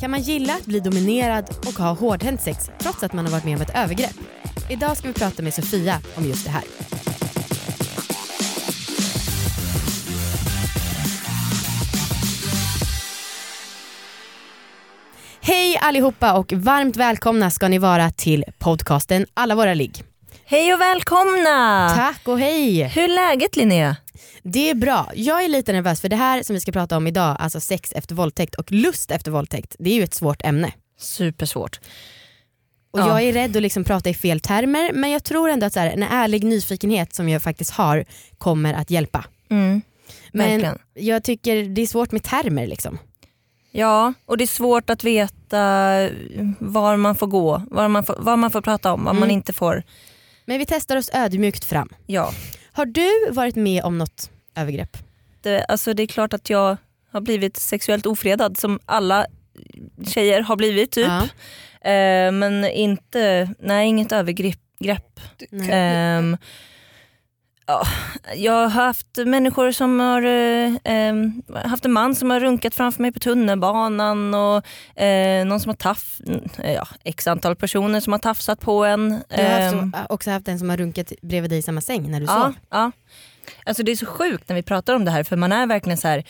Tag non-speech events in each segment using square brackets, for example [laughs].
Kan man gilla att bli dominerad och ha hårdhänt sex trots att man har varit med om ett övergrepp? Idag ska vi prata med Sofia om just det här. Hej allihopa och varmt välkomna ska ni vara till podcasten Alla våra ligg. Hej och välkomna! Tack och hej! Hur är läget Linnea? Det är bra. Jag är lite nervös för det här som vi ska prata om idag, alltså sex efter våldtäkt och lust efter våldtäkt, det är ju ett svårt ämne. Supersvårt. Och Ja. Jag är rädd att liksom prata i fel termer men jag tror ändå att så här, en ärlig nyfikenhet som jag faktiskt har kommer att hjälpa. Mm, Men verkligen. jag tycker det är svårt med termer. Liksom. Ja, och det är svårt att veta var man får gå, var man får, vad man får prata om, vad man Mm. inte får. Men vi testar oss ödmjukt fram. Ja, Har du varit med om något övergrepp? det, alltså det är klart att jag har blivit sexuellt ofredad som alla tjejer har blivit typ. Ja. Eh, men inte, nej inget övergrepp. Ehm, ja, jag har haft människor som har eh, ehm, haft en man som har runkat framför mig på tunnelbanan och eh, någon som har taff, eh, ja, x antal personer som har tafsat på en. Du har haft, Ehm, också haft en som har runkat bredvid dig i samma säng när du ja, sov. ja. Alltså det är så sjukt när vi pratar om det här för man är verkligen så här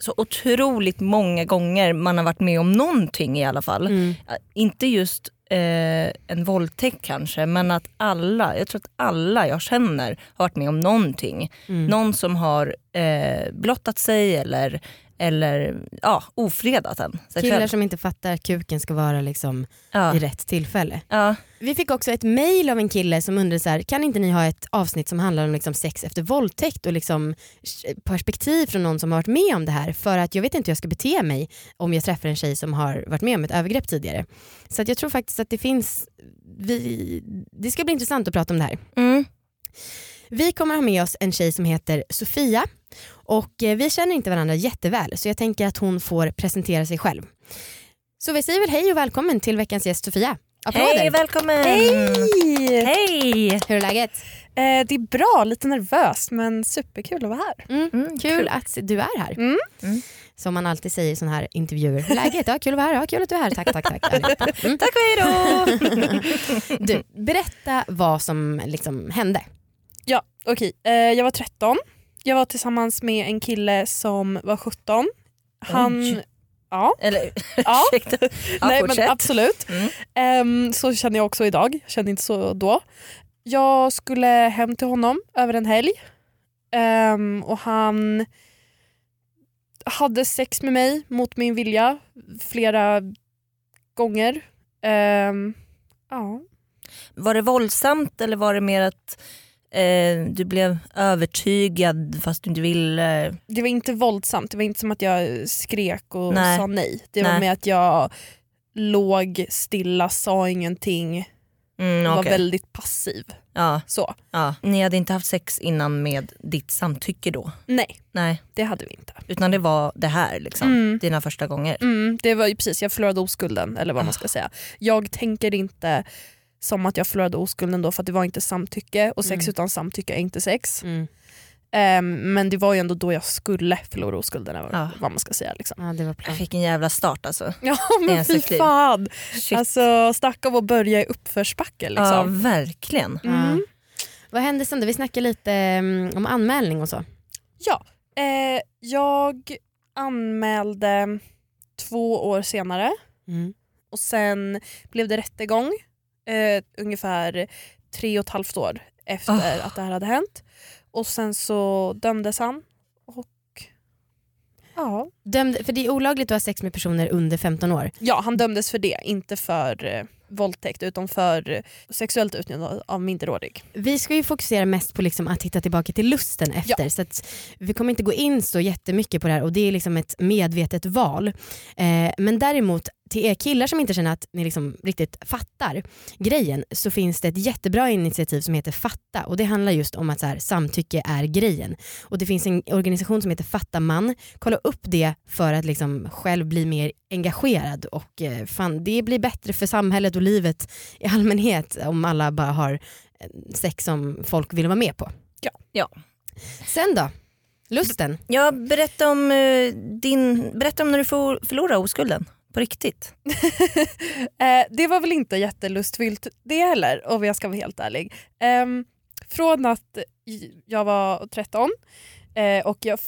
så otroligt många gånger man har varit med om någonting i alla fall. Mm. Inte just eh, en våldtäkt kanske men att alla, jag tror att alla jag känner har varit med om någonting. Mm. Någon som har eh, blottat sig eller, eller ja, ofredat en. Killar som inte fattar att kuken ska vara liksom ja. i rätt tillfälle. Ja. Vi fick också ett mail av en kille som undrade så här, kan inte ni ha ett avsnitt som handlar om liksom sex efter våldtäkt och liksom perspektiv från någon som har varit med om det här för att jag vet inte hur jag ska bete mig om jag träffar en tjej som har varit med om ett övergrepp tidigare. Så att jag tror faktiskt att det finns, vi, det ska bli intressant att prata om det här. Mm. Vi kommer ha med oss en tjej som heter Sofia och eh, vi känner inte varandra jätteväl så jag tänker att hon får presentera sig själv. Så vi säger väl hej och välkommen till veckans gäst Sofia. Applåder! Hej, välkommen! Hej! Hej! Hur är läget? Eh, det är bra, lite nervös men superkul att vara här. Mm, Mm, kul, att du är här. Mm. Mm. Som man alltid säger i sådana här intervjuer. Hur är läget? Ja, kul att vara här. Ja, kul att du är här. Tack, tack, tack. [laughs] Mm. Tack och hejdå! [laughs] Du, berätta vad som liksom hände. Ja, okej. Eh, jag var 13. Jag var tillsammans med en kille som var 17. Han... Oj. Ja, Eller [laughs] ja. ursäkta. Ja, [laughs] Nej, men absolut. Mm. Ehm, så känner jag också idag. Jag kände inte så då. Jag skulle hem till honom över en helg. Ehm, och han hade sex med mig mot min vilja flera gånger. Ehm, ja. Var det våldsamt eller var det mer att eh, du blev övertygad fast du inte ville? Det var inte våldsamt, det var inte som att jag skrek och Nej. sa nej. Det var Nej. med att jag låg stilla, sa ingenting, Mm, var okej. väldigt passiv. ja, Så. ja. Ni hade inte haft sex innan med ditt samtycke då? Nej, Nej, det hade vi inte. utan det var det här liksom, Mm. dina första gånger. Mm, det var ju precis, jag förlorade oskulden eller vad man Ah. ska säga. Jag tänker inte som att jag förlorade oskulden då för att det var inte samtycke och sex Mm. utan samtycke är inte sex. Ehm, men det var ju ändå då jag skulle förlora oskulden eller Ja. vad man ska säga. Liksom. Ja, det var Jag fick en jävla start alltså. Ja men en fy fan. Shit. Alltså snacka om att börja i uppförsbacke ja, liksom. verkligen. Mm. Vad hände sen då? Vi snackade lite mm, om anmälning och så. Ja, eh, jag anmälde två år senare Mm. och sen blev det rättegång eh, ungefär tre och ett halvt år efter Ah. att det här hade hänt. Och sen så dömdes han och Dömd, för det är olagligt att ha sex med personer under 15 år. Ja, han dömdes för det, inte för eh, våldtäkt utan för sexuellt utnyttjande av minderårig. Vi ska ju fokusera mest på liksom att hitta tillbaka till lusten efter så att vi kommer inte gå in så jättemycket på det här och det är liksom ett medvetet val. Eh, men däremot till er killar som inte känner att ni liksom riktigt fattar grejen så finns det ett jättebra initiativ som heter Fatta och det handlar just om att så här, samtycke är grejen. Och det finns en organisation som heter Fatta man. Kolla upp det för att liksom själv bli mer engagerad och eh, fan, det blir bättre för samhället och livet i allmänhet om alla bara har eh, sex som folk vill vara med på. Ja. Ja. Sen då? Lusten? Ja, berätta om, eh, din, berätta om när du for, förlorade oskulden. På riktigt. [laughs] Eh, det var väl inte jättelustfyllt det heller om jag ska vara helt ärlig. Ehm, från att jag var 13 eh, och, jag,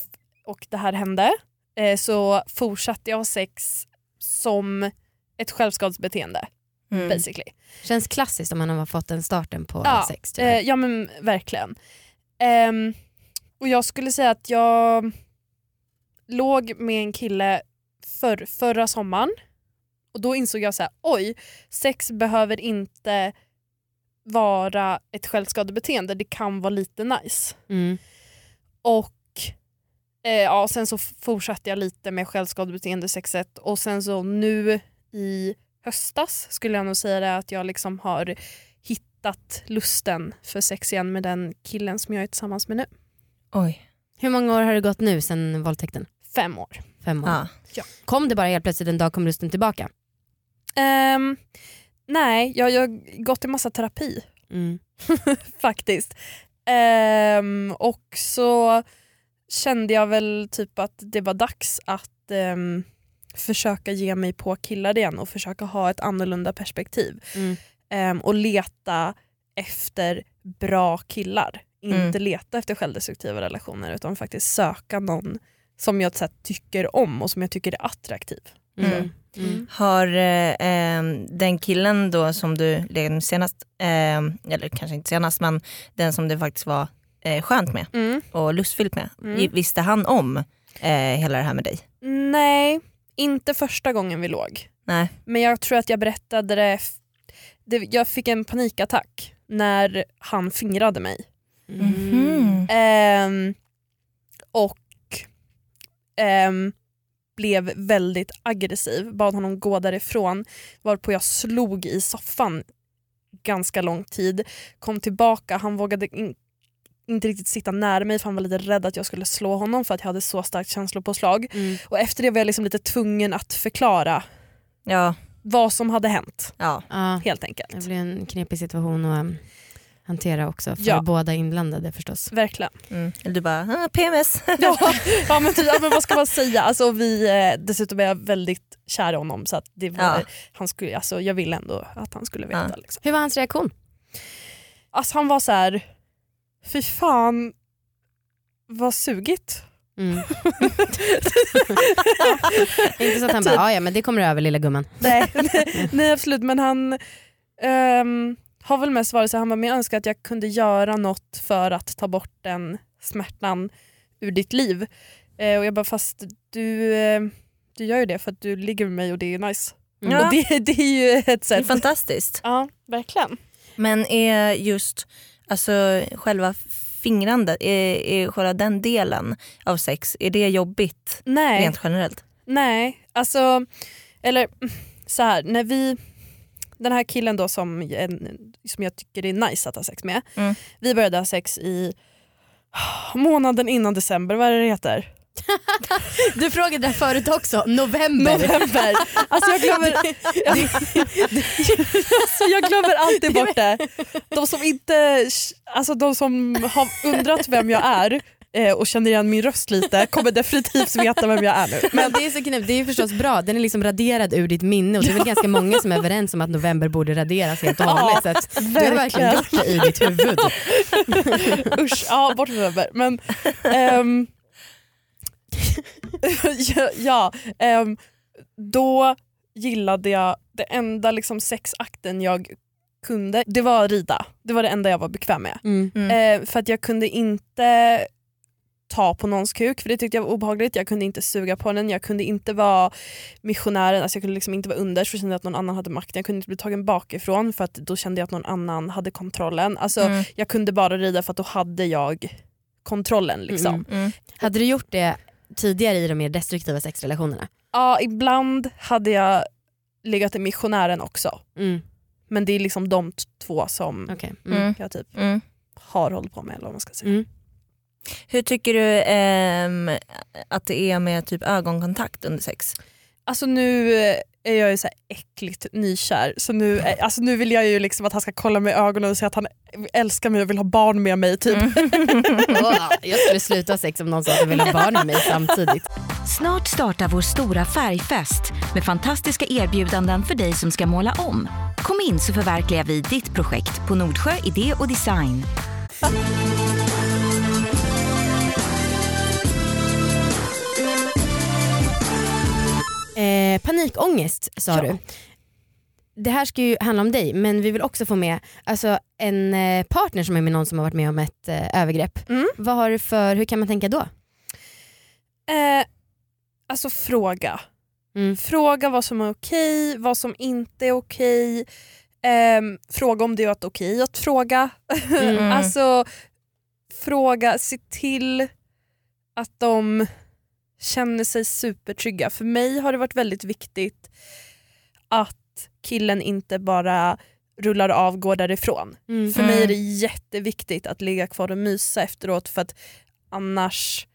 och det här hände eh, så fortsatte jag ha sex som ett självskadebeteende Mm. basically. Känns klassiskt om man har fått den starten på Ja, sex. tyvärr. Eh, ja men verkligen. Ehm, och jag skulle säga att jag låg med en kille för, förra sommaren och då insåg jag så här, oj, sex behöver inte vara ett självskadebeteende, det kan vara lite nice. Mm. Och eh, ja, sen så fortsatte jag lite med självskadebeteende sexet och sen så nu i höstas skulle jag nog säga det att jag liksom har hittat lusten för sex igen med den killen som jag är tillsammans med nu. Oj. Hur många år har det gått nu sedan våldtäkten? Fem år. Fem år. Ja. Kom det bara helt plötsligt en dag kom lusten tillbaka? Ehm, nej, jag jag har gått i massa terapi Mm. [laughs] faktiskt. Ehm, och så kände jag väl typ att det var dags att ehm, försöka ge mig på killar igen och försöka ha ett annorlunda perspektiv. Mm. Ehm, och leta efter bra killar. Mm. Inte leta efter självdestruktiva relationer utan faktiskt söka någon som jag här, tycker om och som jag tycker är attraktiv. Mm. Mm. Har eh, ehm, den killen då som du led med senast, ehm, eller kanske inte senast men den som det faktiskt var eh, skönt med och lustfyllt med. Mm. Visste han om eh, hela det här med dig? Nej, inte första gången vi låg. Nej. Men jag tror att jag berättade det, det jag fick en panikattack när han fingrade mig. Mhm. Ehm, och ehm, blev väldigt aggressiv, bad honom gå därifrån varpå jag slog i soffan ganska lång tid. Kom tillbaka, han vågade in, inte riktigt sitta nära mig för han var lite rädd att jag skulle slå honom för att jag hade så starkt känslopåslag. Mm. Och efter det var jag liksom lite tvungen att förklara Ja. vad som hade hänt ja. Helt enkelt. det blir en knepig situation att um, hantera också för Ja. båda inblandade förstås. Verkligen. Mm. Eller du bara, ah, PMS. [laughs] Ja, ja, men, typ, ja men vad ska man säga? Alltså, vi, eh, dessutom är jag väldigt kär i honom så att det var, Ja. han skulle, alltså, jag ville ändå att han skulle veta. Ja. Liksom. Hur var hans reaktion? Alltså, han var så här, fy fan vad sugigt. Mm. [laughs] inte så att han bara, "Ja, ja men det kommer över lilla gumman. [laughs] Nej, nej absolut men han ehm, har väl mest varit så han var men jag önskar att jag kunde göra något för att ta bort den smärtan ur ditt liv. Eh, och jag bara fast du, eh, du gör ju det för att du ligger med mig och det är nice. Ja. Och det, det är ju ett Det är sätt. fantastiskt. Ja verkligen. Men är just alltså, själva fingrandet, är, är själva den delen av sex, är det jobbigt Nej, rent generellt? nej alltså eller så här när vi den här killen då som, som jag tycker är nice att ha sex med. Mm. Vi började ha sex i månaden innan december, vad är det det heter? Du frågade det förut också, november. November. Alltså jag glömmer, [laughs] alltså jag glömmer alltid bort det. De som, inte, alltså de som har undrat vem jag är eh, och känner igen min röst lite kommer definitivt veta vem jag är nu. Men det är så knäppt, det är förstås bra, den är liksom raderad ur ditt minne och det är väl ganska många som är överens om att november borde raderas helt och hållet. Så att du har verkligen gjort det i ditt huvud. Usch, ja bort november. Men, ehm, [laughs] ja, ja ehm, då gillade jag, det enda liksom sexakten jag kunde, det var rida. Det var det enda jag var bekväm med. Mm. Mm. Eh, för att jag kunde inte ta på någons kuk för det tyckte jag var obehagligt. Jag kunde inte suga på den, jag kunde inte vara missionären, alltså jag kunde liksom inte vara underst för jag kände att någon annan hade makten. Jag kunde inte bli tagen bakifrån för att då kände jag att någon annan hade kontrollen. Alltså Mm. Jag kunde bara rida för att då hade jag kontrollen. Liksom. Mm. Mm. Hade du gjort det tidigare i de mer destruktiva sexrelationerna? Ja, ibland hade jag legat i missionären också. Mm. Men det är liksom de två som okej. Mm. Mm. jag typ Mm. har hållit på med. Eller vad man ska säga. Mm. Hur tycker du ehm, att det är med typ ögonkontakt under sex? Alltså nu eh, är jag ju så här äckligt nykär så nu, eh, alltså nu vill jag ju liksom att han ska kolla mig i ögonen och säga att han älskar mig och vill ha barn med mig. Typ. [laughs] Åh, jag skulle sluta sex om någon sa att de ville ha barn med mig samtidigt. Snart startar vår stora färgfest med fantastiska erbjudanden för dig som ska måla om. Kom in så förverkligar vi ditt projekt på Nordsjö Idé och Design. Eh, panikångest sa Ja. du. Det här ska ju handla om dig men vi vill också få med alltså, en eh, partner som är med någon som har varit med om ett eh, övergrepp. Mm. Vad har du för, hur kan man tänka då? Eh, alltså fråga. Mm. Fråga vad som är okej, vad som inte är okej. Ehm, fråga om det är okej att fråga. Mm. [laughs] alltså fråga, se till att de känner sig supertrygga. För mig har det varit väldigt viktigt att killen inte bara rullar av går därifrån. Mm. För mig är det jätteviktigt att ligga kvar och mysa efteråt för att annars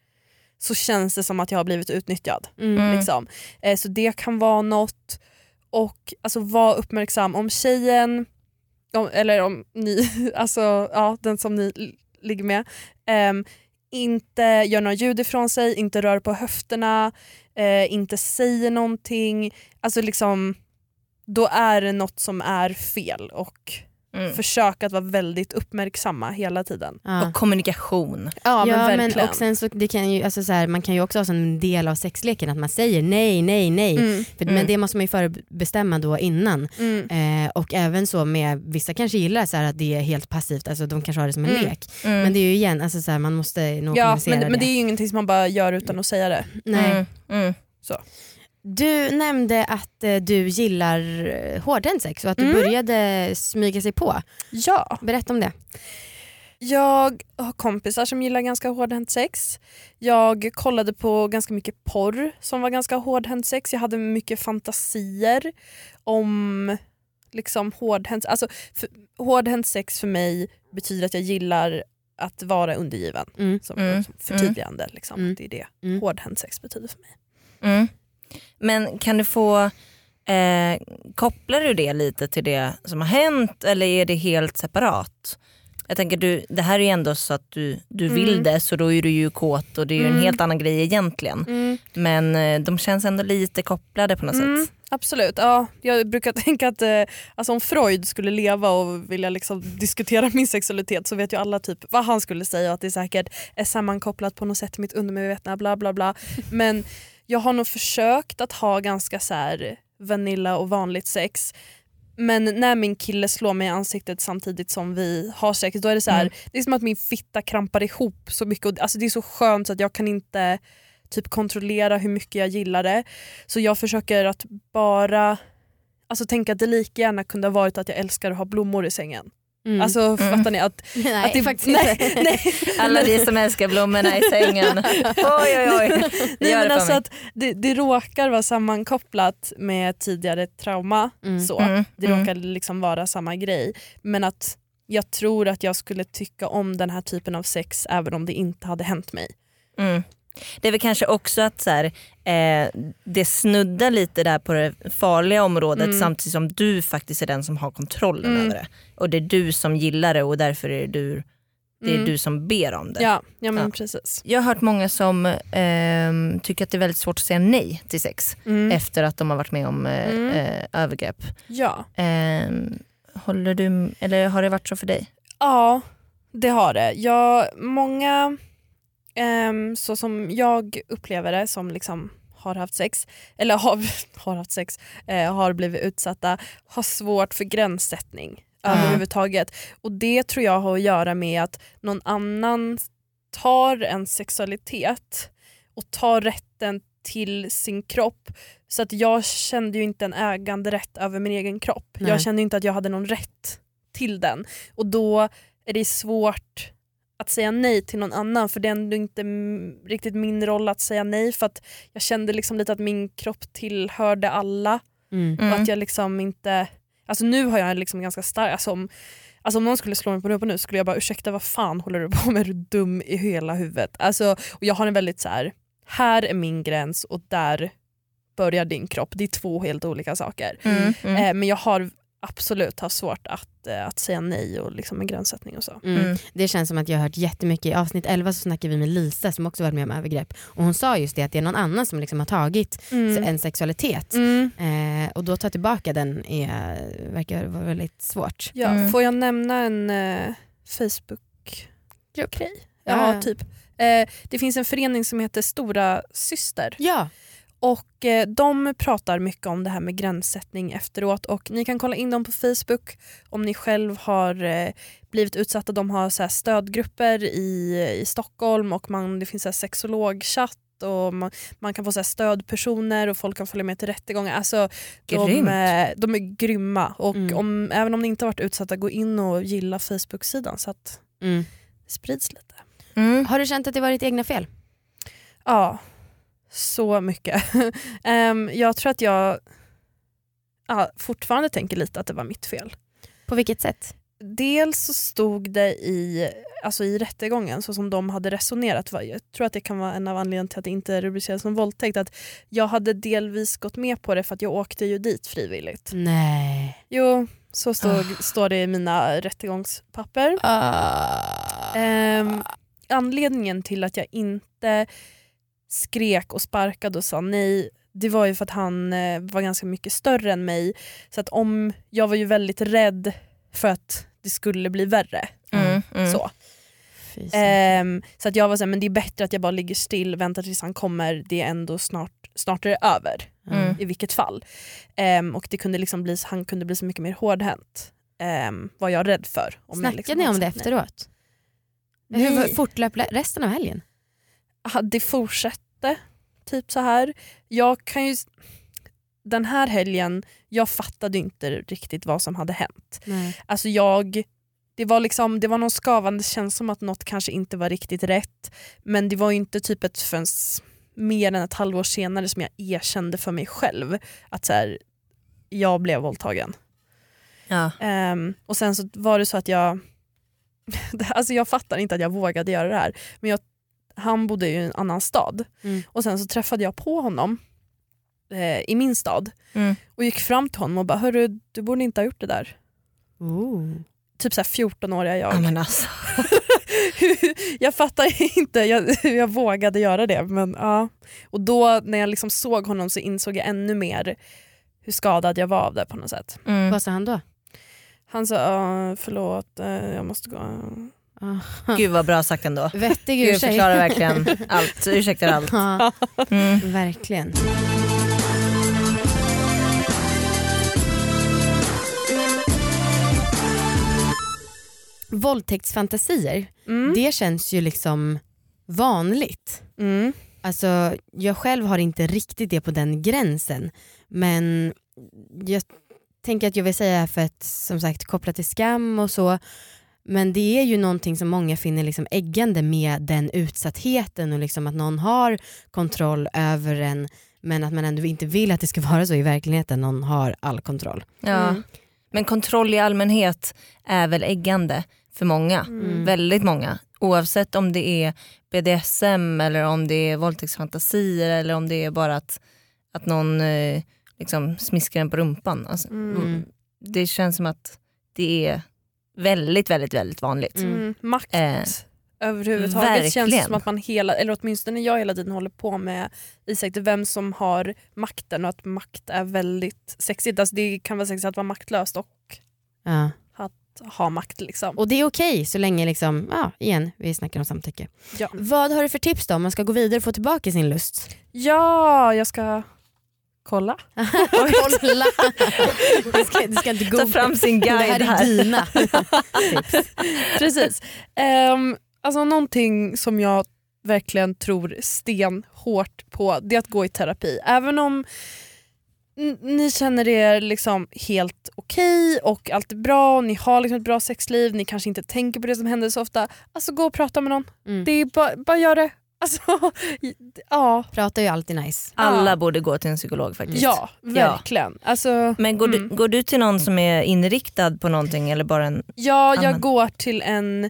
så känns det som att jag har blivit utnyttjad. Mm. Mm. Liksom. Eh, så det kan vara något. Och alltså, var uppmärksam om tjejen, om, eller om ni, [laughs] alltså ja, den som ni ligger med, ehm, inte gör några ljud ifrån sig, inte rör på höfterna, eh, inte säger någonting. Alltså liksom, då är det något som är fel och Mm. försök att vara väldigt uppmärksamma hela tiden. Ja. Och kommunikation. Ja, Ja, men verkligen. och sen så, det kan ju, alltså så här, man kan ju också ha som en del av sexleken att man säger nej, nej, nej. Mm, För, Mm. Men det måste man ju förbestämma då innan. mm, Eh, och även så med, vissa kanske gillar så här att det är helt passivt, alltså de kanske har det som en Mm. lek. Mm. Men det är ju igen, alltså så här, man måste nog Ja, kommunicera men, men det är ju ingenting som man bara gör utan att säga det. Nej. Mm. Mm. Du nämnde att eh, du gillar eh, hårdhänt sex och att du Mm. började smyga sig på. Ja. Berätta om det. Jag har kompisar som gillar ganska hårdhänt sex. Jag kollade på ganska mycket porr som var ganska hårdhänt sex. Jag hade mycket fantasier om liksom hårdhänt, alltså för, hårdhänt sex för mig betyder att jag gillar att vara undergiven. Mm. Som Mm. som förtydligande. Liksom, Mm. att Det är det Mm. hårdhänt sex betyder för mig. Mm. Men kan du få, eh, kopplar du det lite till det som har hänt eller är det helt separat? Jag tänker du, det här är ju ändå så att du, du vill Mm. det så då är du ju kåt och det är ju en Mm. helt annan grej egentligen. Men eh, de känns ändå lite kopplade på något Mm, sätt. absolut. Ja, jag brukar [laughs] tänka att eh, alltså om Freud skulle leva och vilja liksom diskutera [laughs] min sexualitet så vet ju alla typ vad han skulle säga. Att det säkert är sammankopplat på något sätt till mitt undermedvetna. Bla, bla, bla. Men jag har nog försökt att ha ganska så här vanilla och vanligt sex. Men när min kille slår mig i ansiktet samtidigt som vi har sex då är det så här, Mm. det är som att min fitta krampar ihop så mycket. Och, alltså det är så skönt så att jag kan inte typ kontrollera hur mycket jag gillar det. Så jag försöker att bara alltså, tänka att det lika gärna kunde ha varit att jag älskar att ha blommor i sängen. Mm. Alltså Mm. fattar ni? Att, [laughs] nej, att det faktiskt [laughs] nej, inte. nej, Alla vi som älskar blommorna i sängen. [laughs] Oj oj oj. Det nej men alltså mig. att det, det råkar vara sammankopplat med tidigare trauma. Mm. Så. Mm, Det mm. råkar liksom vara samma grej. Men att jag tror att jag skulle tycka om den här typen av sex även om det inte hade hänt mig. Det är väl kanske också att så här, eh, det snuddar lite där på det farliga området Mm. samtidigt som du faktiskt är den som har kontrollen Mm. över det. Och det är du som gillar det och därför är det du, det är Mm. du som ber om det. Ja, ja men Ja. precis. Jag har hört många som ehm, tycker att det är väldigt svårt att säga nej till sex Mm. efter att de har varit med om eh, Mm. eh, övergrepp. Ja. Ehm, håller du, eller har det varit så för dig? Ja, det har det. Jag, många, ehm, så som jag upplever det, som liksom har haft sex, eller har, [laughs] har haft sex, eh, har blivit utsatta, har svårt för gränssättning Ja. överhuvudtaget. Och det tror jag har att göra med att någon annan tar en sexualitet och tar rätten till sin kropp. Så att jag kände ju inte en äganderätt över min egen kropp. Nej. Jag kände inte att jag hade någon rätt till den. Och då är det svårt att säga nej till någon annan för det är ändå inte riktigt min roll att säga nej för att jag kände liksom lite att min kropp tillhörde alla Mm. och Mm. att jag liksom inte... Alltså nu har jag liksom ganska stark... Alltså om, alltså om någon skulle slå mig på rumpan nu skulle jag bara ursäkta vad fan håller du på med? Är du dum i hela huvudet? Alltså, och jag har en väldigt så här. här är min gräns och där börjar din kropp. Det är två helt olika saker. Mm. Mm. Eh, men jag har absolut haft svårt att, eh, att säga nej och liksom en gränssättning och så. Mm. Mm. Det känns som att jag har hört jättemycket. I avsnitt 11 så snackade vi med Lisa som också varit med om övergrepp och hon sa just det att det är någon annan som liksom har tagit en sexualitet Mm. eh, och då ta tillbaka den är, verkar vara väldigt svårt. Ja, Mm. Får jag nämna en eh, Facebook-grej? Ja. Ja, typ. Eh, det finns en förening som heter Stora Syster. Ja, Och eh, De pratar mycket om det här med gränssättning efteråt och ni kan kolla in dem på Facebook om ni själv har eh, blivit utsatta. De har så här stödgrupper i, i Stockholm och man, det finns så sexologchatt och man, man kan få så här stödpersoner och folk kan följa med till rättegångar. Alltså, de, Grymt. eh, de är grymma och Mm. om, även om ni inte har varit utsatta, gå in och gilla Facebook-sidan så att mm. det sprids lite. Mm. Har du känt att det varit egna fel? Ja, så mycket. [laughs] Ehm, jag tror att jag ja, fortfarande tänker lite att det var mitt fel. På vilket sätt? Dels så stod det i, alltså i rättegången så som de hade resonerat, jag tror att det kan vara en av anledningarna till att det inte rubriceras som våldtäkt, att jag hade delvis gått med på det för att jag åkte ju dit frivilligt. Nej. Jo, så stod, står det i mina rättegångspapper. Ehm, anledningen till att jag inte skrek och sparkade och sa nej det var ju för att han eh, var ganska mycket större än mig. Så att om, jag var ju väldigt rädd för att det skulle bli värre. Mm. Mm. Så, Fy fan. Ehm, så att jag var såhär, men det är bättre att jag bara ligger still, väntar tills han kommer, det är ändå snart, snart är det över. Mm. I vilket fall. Ehm, och det kunde liksom bli, han kunde bli så mycket mer hårdhänt. Um, var jag rädd för. Om Snackade liksom ni om det efteråt? Nej. Hur fortlöp resten av helgen? Det fortsatte typ så här. Jag kan ju... Den här helgen, jag fattade inte riktigt vad som hade hänt. Nej. Alltså jag... Det var, liksom, det var någon skavande känsla som att något kanske inte var riktigt rätt. Men det var ju inte typ ett förrän mer än ett halvår senare som jag erkände för mig själv att så här, jag blev våldtagen. Ja. Ehm, och sen så var det så att jag, [laughs] alltså jag fattar inte att jag vågade göra det här. Men jag, han bodde i en annan stad Mm. och sen så träffade jag på honom eh, i min stad Mm. och gick fram till honom och bara hörru du borde inte ha gjort det där. Oh. Typ såhär 14-åriga jag. Ja, men alltså. [laughs] jag fattar inte jag, hur [laughs] jag vågade göra det. Men, ja. Och då när jag liksom såg honom så insåg jag ännu mer hur skadad jag var av det på något sätt. Mm. Vad sa han då? Han sa "Ja, förlåt, eh, jag måste gå. Ah. Gud vad bra sagt ändå. Vettig Gud ursäkt. förklarar verkligen allt, ursäktar allt. Ja, Mm. verkligen. Våldtäktsfantasier, Mm. det känns ju liksom vanligt. Mm. Alltså, jag själv har inte riktigt det på den gränsen men jag tänker att jag vill säga för att som sagt koppla till skam och så men det är ju någonting som många finner liksom äggande med den utsattheten och liksom att någon har kontroll över en men att man ändå inte vill att det ska [laughs] vara så i verkligheten, någon har all kontroll. Ja. Mm. Men kontroll i allmänhet är väl äggande för många. Mm. Väldigt många. Oavsett om det är BDSM eller om det är våldtäktsfantasier eller om det är bara att, att någon eh, liksom smiskar en på rumpan. Alltså, Mm. Det känns som att det är väldigt, väldigt, väldigt vanligt. Mm. Mm. Makt Eh, överhuvudtaget känns verkligen. det som att man hela, eller åtminstone jag hela tiden håller på med Isak, vem som har makten och att makt är väldigt sexigt. Alltså det kan vara sexigt att vara maktlöst och Ja. ha makt. Liksom. Och det är okej så länge, liksom, ja, igen, vi snackar om samtycke. Ja. Vad har du för tips då om man ska gå vidare och få tillbaka sin lust? ja, jag ska kolla. [laughs] Kolla! Du ska, du ska inte Ta fram sin Det här guide är dina [laughs] tips. Precis. Ehm, alltså någonting som jag verkligen tror stenhårt på det är att gå i terapi. Även om ni känner er liksom helt okej och allt är bra, ni har liksom ett bra sexliv, ni kanske inte tänker på det som händer så ofta. Alltså gå och prata med någon. Mm. Det är bara, bara gör det. Alltså, ja, Pratar ju alltid nice. Alla Ja. borde gå till en psykolog faktiskt. ja, verkligen. Alltså, Men går, Mm. du, går du till någon som är inriktad på någonting eller bara en... Ja, jag Annan. går till en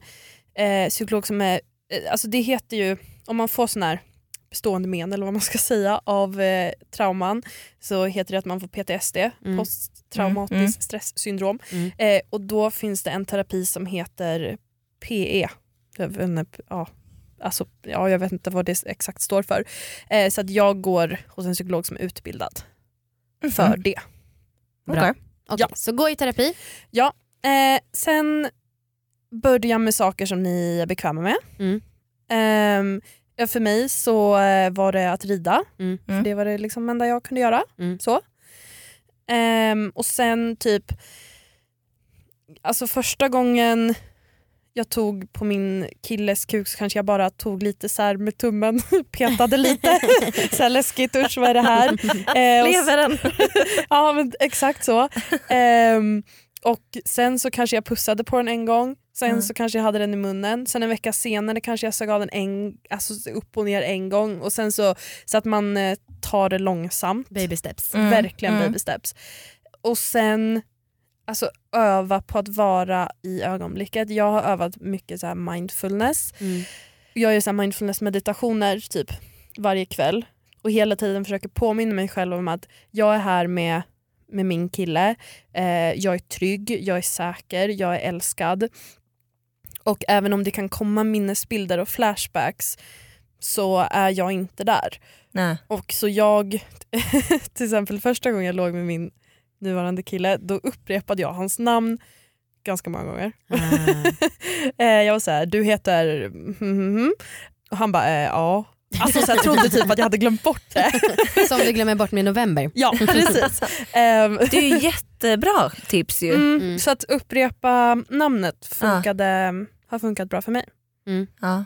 eh, psykolog som är, eh, alltså det heter ju, om man får sån här bestående men eller vad man ska [laughs] säga av eh, trauman så heter det att man får PTSD, Mm. posttraumatiskt Mm, mm. stresssyndrom. Mm. Eh, och då finns det en terapi som heter PE. Jag vet inte, ja, alltså, ja, jag vet inte vad det exakt står för. Eh, så att jag går hos en psykolog som är utbildad för Mm. det. Bra. Okej. Okej, Ja. Så gå i terapi. Eh, sen börja med saker som ni är bekväma med. Mm. Ja, för mig så eh, var det att rida. Mm. För det var det liksom enda jag kunde göra. Mm. Så. Ehm, och sen typ, alltså första gången jag tog på min killes kuk så kanske jag bara tog lite så här med tummen, [laughs] petade lite. så här läskigt, usch vad är det här? Eh, och Lever den? [laughs] Ja men exakt så. Ehm, och sen så kanske jag pussade på den en gång, sen Mm. så kanske jag hade den i munnen, sen en vecka senare kanske jag sög av den en, alltså upp och ner en gång och sen så, så att man eh, tar det långsamt. Baby steps. Mm, Verkligen mm. baby steps. Och sen alltså, öva på att vara i ögonblicket. Jag har övat mycket så här mindfulness. Mm. Jag gör så mindfulness meditationer typ varje kväll och hela tiden försöker påminna mig själv om att jag är här med, med min kille, eh, jag är trygg, jag är säker, jag är älskad. Och även om det kan komma minnesbilder och flashbacks så är jag inte där. Nej. Och så jag, [laughs] till exempel första gången jag låg med min nuvarande kille, då upprepade jag hans namn ganska många gånger. Ah. [laughs] Eh, jag var så här, du heter och han bara, eh, ja. Alltså så jag [laughs] trodde typ att jag hade glömt bort det. [laughs] Som du glömmer bort med november. Ja precis. Ehm, Det är ju jättebra tips ju. mm, Mm. Så att upprepa namnet funkade, har funkat bra för mig. Ja.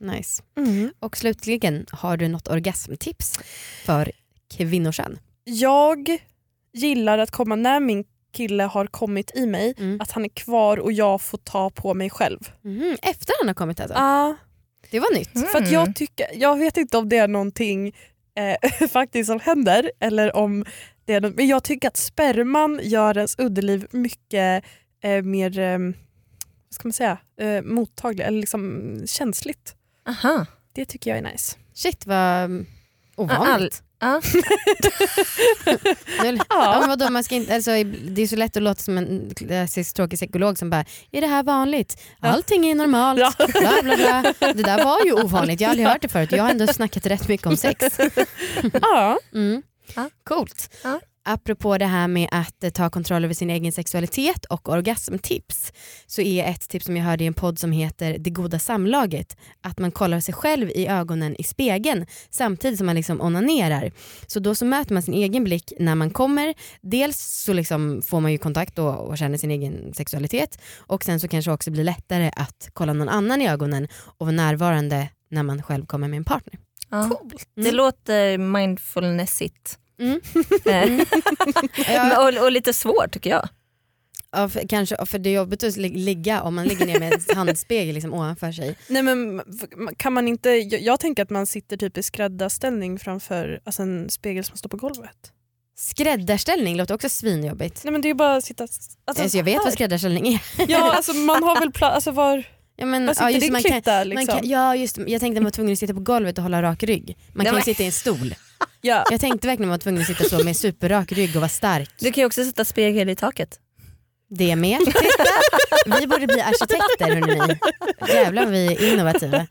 Nice. Mm. Och slutligen, har du något orgasmtips för kvinnokön? Jag gillar att komma när min kille har kommit i mig, Mm. att han är kvar och jag får ta på mig själv. Mhm, Efter han har kommit alltså? Ah, Det var nytt. För att jag tycker, jag vet inte om det är någonting eh, [laughs] faktiskt som händer eller om det är något, men jag tycker att sperman gör ens underliv mycket eh, mer eh, vad ska man säga, eh, mottaglig eller liksom känsligt. Aha. Det tycker jag är nice. Shit vad ovanligt. Ja. [laughs] Ja. Ja, men vadå, man ska inte, alltså, det är så lätt att låta som en klassisk tråkig psykolog som bara “är det här vanligt? Allting är normalt”. Ja. Bla, bla, bla. Det där var ju ovanligt, jag har aldrig hört det förut. Jag har ändå snackat rätt mycket om sex. Ja. Mm. Coolt. Apropå det här med att eh, ta kontroll över sin egen sexualitet och orgasmtips så är ett tips som jag hörde i en podd som heter Det goda samlaget att man kollar sig själv i ögonen i spegeln samtidigt som man liksom onanerar. Så då så möter man sin egen blick när man kommer. Dels så liksom får man ju kontakt och, och känner sin egen sexualitet och sen så kanske också blir lättare att kolla någon annan i ögonen och vara närvarande när man själv kommer med en partner. Ja. Det låter mindfulnessigt. Mm. [laughs] Men- [laughs] och, och lite svårt tycker jag. Ja, för, kanske, för det är jobbigt att lig- ligga om man ligger ner med en handspegel liksom ovanför sig. Nej, men kan man inte, jag, jag tänker att man sitter typ i skräddarställning framför alltså en spegel som står på golvet. Skräddarställning låter också svinjobbigt. Nej men det är bara att sitta... Alltså, Alltså, jag vet här. vad skräddarställning är. Ja alltså man har väl plats, alltså var, Ja, men, var sitter ja, just, din man kan, klitta man liksom? kan, ja, just, jag tänkte att man var tvungen att sitta på golvet och hålla rak rygg. Man Nej, kan ju sitta i en stol. Ja. Jag tänkte verkligen att man var tvungen att sitta så med superrak rygg och vara stark. Du kan ju också sätta spegel i taket. Det med. Vi borde bli arkitekter hörni. Jävlar vad vi är innovativa.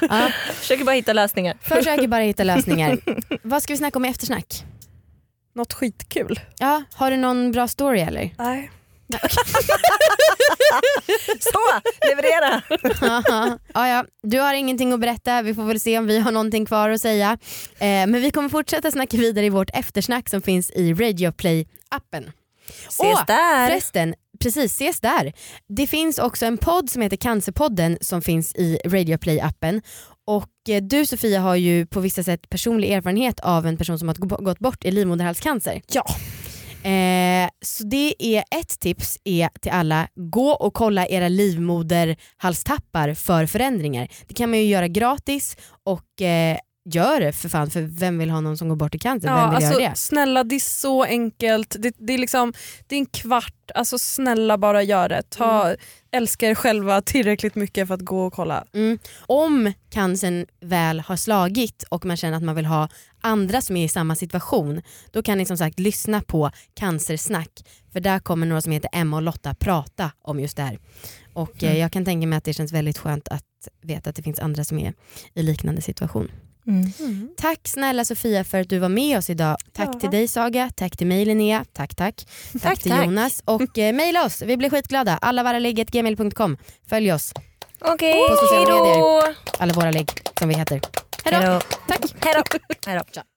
Ja, Försöker bara hitta lösningar. försöker bara hitta lösningar. Vad ska vi snacka om i eftersnack? Något skitkul. Ja, har du någon bra story eller? Nej. Så, leverera! ja, ja. Du har ingenting att berätta, vi får väl se om vi har någonting kvar att säga. Eh, men vi kommer fortsätta snacka vidare i vårt eftersnack som finns i Radio Play appen. Ses där. Förresten, precis, ses där. Det finns också en podd som heter Cancerpodden som finns i Radio Play appen och eh, du Sofia har ju på vissa sätt personlig erfarenhet av en person som har gå- gått bort i livmoderhalscancer. Ja. Eh, så det är ett tips är till alla, gå och kolla era livmoderhalstappar för förändringar. Det kan man ju göra gratis och eh, gör det för fan för vem vill ha någon som går bort i cancer? Ja, vem vill alltså, göra det? Snälla det är så enkelt. Det, det, är liksom, det är en kvart, alltså snälla bara gör det. Ta, Älska er själva tillräckligt mycket för att gå och kolla. Mm. Om cancern väl har slagit och man känner att man vill ha andra som är i samma situation, då kan ni som sagt lyssna på Cancersnack. För där kommer några som heter Emma och Lotta prata om just det här. Och eh, jag kan tänka mig att det känns väldigt skönt att veta att det finns andra som är i liknande situation. Mm. Tack snälla Sofia för att du var med oss idag. Tack Ja. till dig Saga, tack till mig Linnea, tack tack. [laughs] Tack, Tack, till tack. Jonas och eh, mejla oss, vi blir skitglada. Allavarraligget.gmail.com. Följ oss, Okej, På sociala hejdå! alla våra ligg som vi heter. Hejdå. Hejdå. Tack. Hejdå. Hejdå.